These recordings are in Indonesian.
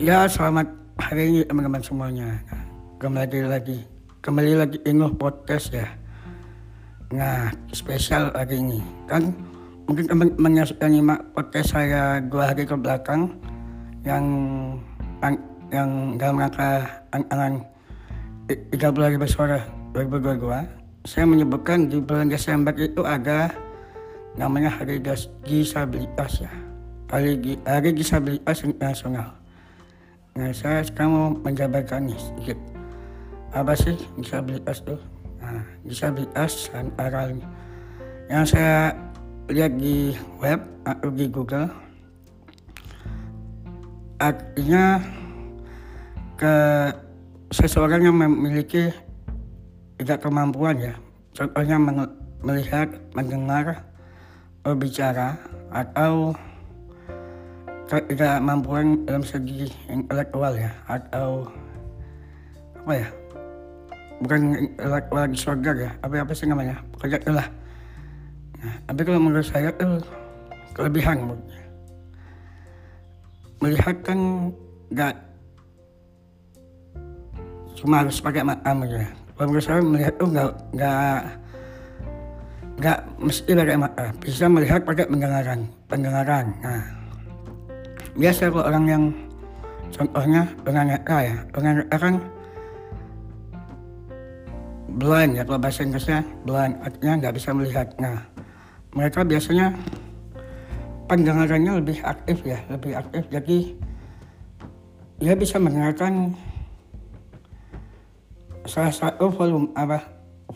Ya selamat hari ini teman-teman semuanya. Nah, kembali lagi, kembali lagi Ingo Podcast ya. Nah spesial hari ini kan mungkin teman-teman yang sudah nyimak podcast saya dua hari ke belakang yang yang dalam rangka angan 30 hari bersuara 2022 saya menyebutkan di bulan Desember itu ada namanya Hari Disabilitas ya Hari, hari Disabilitas Internasional nah saya sekarang mau menjabarkan sedikit apa sih disabilitas itu nah disabilitas antara yang saya lihat di web atau di Google artinya ke seseorang yang memiliki tidak kemampuan ya. Contohnya melihat mendengar berbicara atau tidak kemampuan dalam segi intelektual ya atau apa ya? Bukan intelektual di surga ya apa apa sih namanya? Pokoknya itulah nah, tapi kalau menurut saya itu kelebihan melihat kan nggak cuma harus pakai mata ya kalau menurut saya melihat tuh nggak nggak nggak mesti pakai mata bisa melihat pakai pendengaran pendengaran. Nah biasa kalau orang yang contohnya dengan netra ya dengan netra kan blind ya kalau bahasa Inggrisnya blind artinya nggak bisa melihat. Nah mereka biasanya pendengarannya lebih aktif ya lebih aktif. Jadi dia bisa mendengarkan salah satu volume apa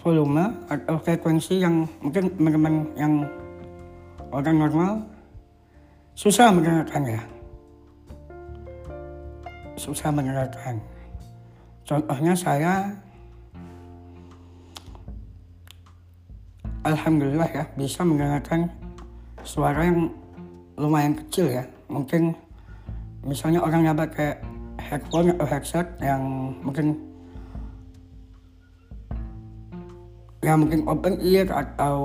volume atau frekuensi yang mungkin teman-teman yang orang normal susah mendengarkannya susah mendengarkan contohnya saya Alhamdulillah ya bisa mendengarkan suara yang lumayan kecil ya. Mungkin misalnya orang yang pakai headphone atau headset yang mungkin ya mungkin open ear atau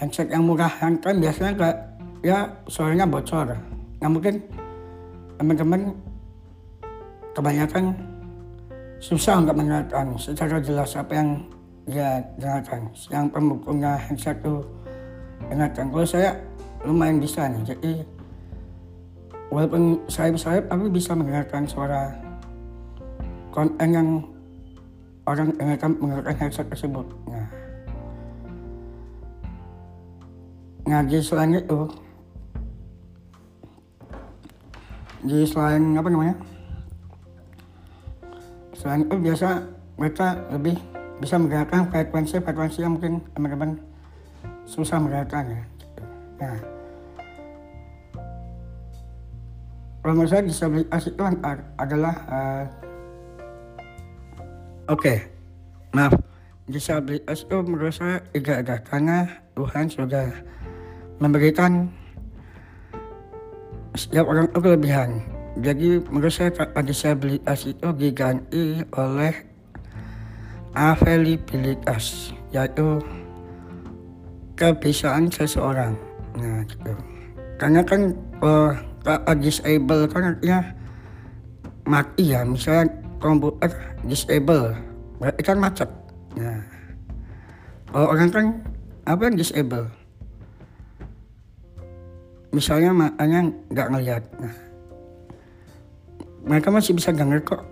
headset yang murah kan biasanya kayak ya suaranya bocor. Nah mungkin teman-teman kebanyakan susah untuk mendengarkan secara jelas apa yang ya dengarkan. Yang pembukunya handset itu dengarkan. Kalau saya lumayan bisa nih. Jadi walaupun saya saya tapi bisa mendengarkan suara konten yang orang dengarkan mendengarkan headset tersebut. Nah di selain itu di selain apa namanya selain itu biasa mereka lebih bisa menggerakkan frekuensi-frekuensi yang mungkin teman-teman susah menggerakkan ya. Gitu. Nah, kalau menurut saya disabilitas itu adalah uh, oke, okay, maaf, disabilitas itu menurut saya tidak ada karena Tuhan sudah memberikan setiap orang itu kelebihan. Jadi menurut saya disabilitas itu diganti oleh availabilitas yaitu kebiasaan seseorang. Nah gitu. Karena kan uh, disable kan artinya mati ya. Misalnya komputer disable berarti kan macet. Nah kalau orang kan apa yang disable misalnya makanya nggak ngelihat. Nah mereka masih bisa denger kok.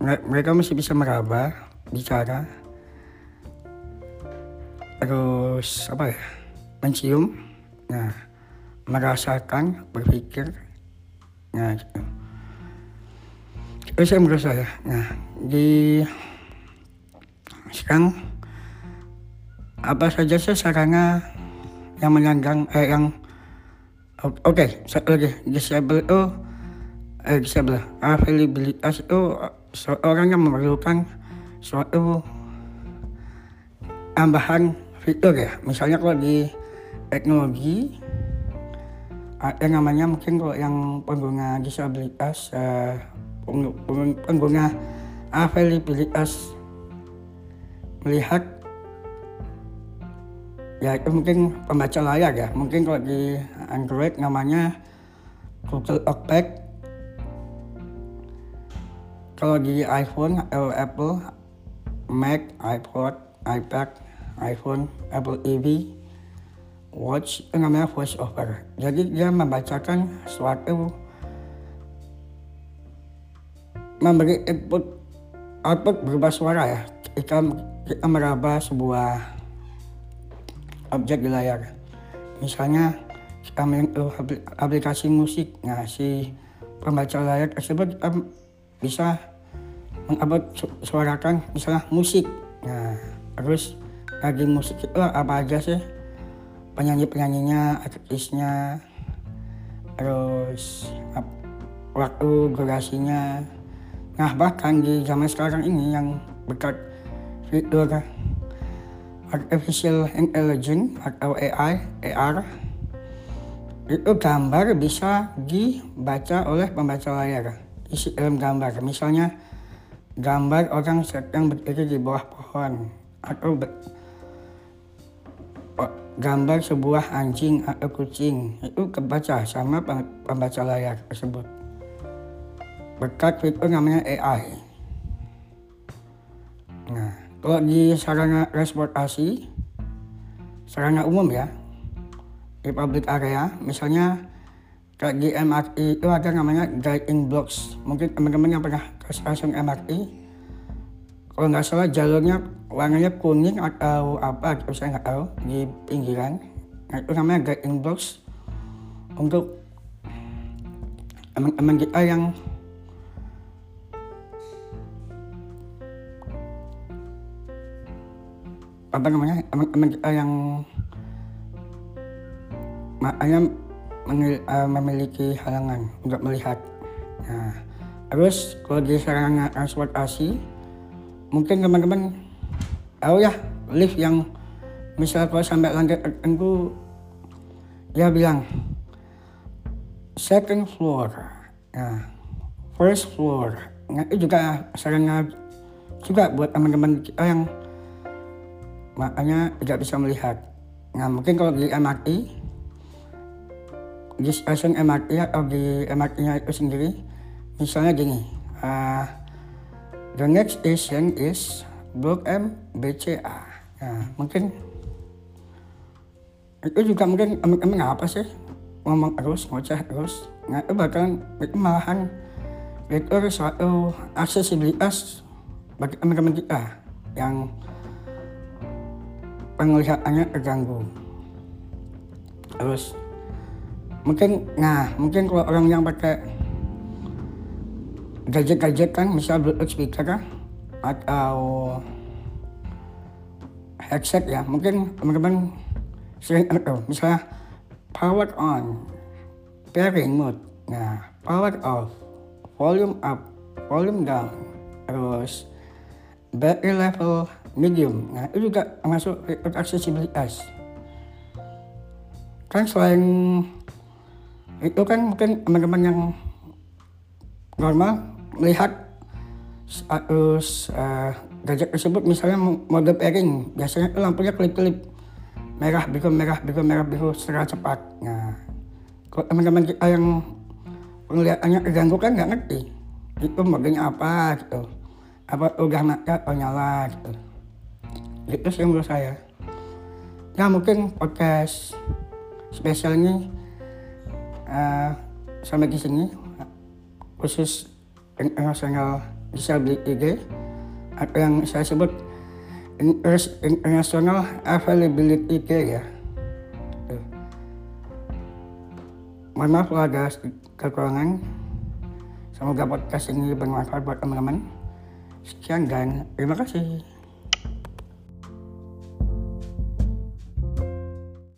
Mereka masih bisa meraba bicara. Terus apa ya mencium. Nah merasakan berpikir. Nah gitu. Itu saya menurut saya. Nah di sekarang apa saja sih sarana yang menyandang eh yang satu lagi disable. Itu eh disable. Availabilitas itu seorang yang memerlukan suatu tambahan fitur ya. Misalnya kalau di teknologi ada namanya mungkin kalau yang pengguna disabilitas uh, pengguna availabilitas melihat ya itu mungkin pembaca layar ya. Mungkin kalau di Android namanya Google Object kalau di iPhone Apple Mac iPod iPad iPhone Apple TV Watch itu namanya voice over. Jadi dia membacakan suatu memberi input output berupa suara ya. Kita kita meraba sebuah objek di layar. Misalnya menyentuh aplikasi musik. Nah si pembaca layar tersebut kita bisa mengupload suarakan misalnya musik. Nah terus lagi musik itu apa aja sih? Penyanyi penyanyinya artisnya terus waktu durasinya. Nah bahkan di zaman sekarang ini yang berkat fitur artificial intelligence atau AI AR itu gambar bisa dibaca oleh pembaca layar. Isi dalam gambar. Misalnya gambar orang sedang berdiri di bawah pohon. Atau gambar sebuah anjing atau kucing. Itu kebaca sama pembaca layar tersebut. Berkat fitur namanya AI kalau di sarana transportasi sarana umum ya di public area misalnya kayak di MRT itu ada namanya guiding blocks. Mungkin teman-teman yang pernah ke stasiun MRT kalau nggak salah jalurnya warnanya kuning atau apa gitu saya nggak tahu di pinggiran. Nah itu namanya guiding blocks untuk teman-teman kita yang apa namanya? Teman-teman kita yang makanya eh, memiliki halangan untuk melihat. Nah terus kalau di sarana transportasi mungkin teman-teman tahu ya lift yang misal kalau sampai lantai tertentu dia bilang second floor. Ya, first floor. Nah, itu juga sarana juga buat teman-teman yang makanya tidak bisa melihat nah mungkin kalau di MRT di stasiun MRT atau di MRT-nya itu sendiri misalnya gini uh, The next station is Blok M BCA. Nah, mungkin itu juga mungkin emang apa sih ngomong terus ngoceh terus nah itu bahkan itu malahan itu suatu aksesibilitas bagi teman-teman kita yang penglihatannya terganggu. Terus mungkin nah mungkin kalau orang yang pakai gadget-gadget kan misal bluetooth speaker kan atau headset ya. Mungkin teman-teman sering tahu misalnya power on pairing mode. Nah power off volume up volume down. Terus battery level medium. Nah itu juga termasuk aksesibilitas. Kan selain itu kan mungkin teman-teman yang normal melihat status uh, gadget tersebut misalnya mode pairing. Biasanya itu lampunya kelip-kelip. Merah biru merah biru merah biru secara cepat. Nah kalau teman-teman kita yang penglihatannya terganggu kan nggak ngerti. Itu modenya apa gitu. Apa udah mati atau nyala gitu itu sih menurut saya ya mungkin podcast spesial ini uh, sampai di sini khusus internasional disability atau yang saya sebut international availability day ya. Mohon maaf kalau ada kekurangan. Semoga podcast ini bermanfaat buat teman-teman. Sekian dan terima kasih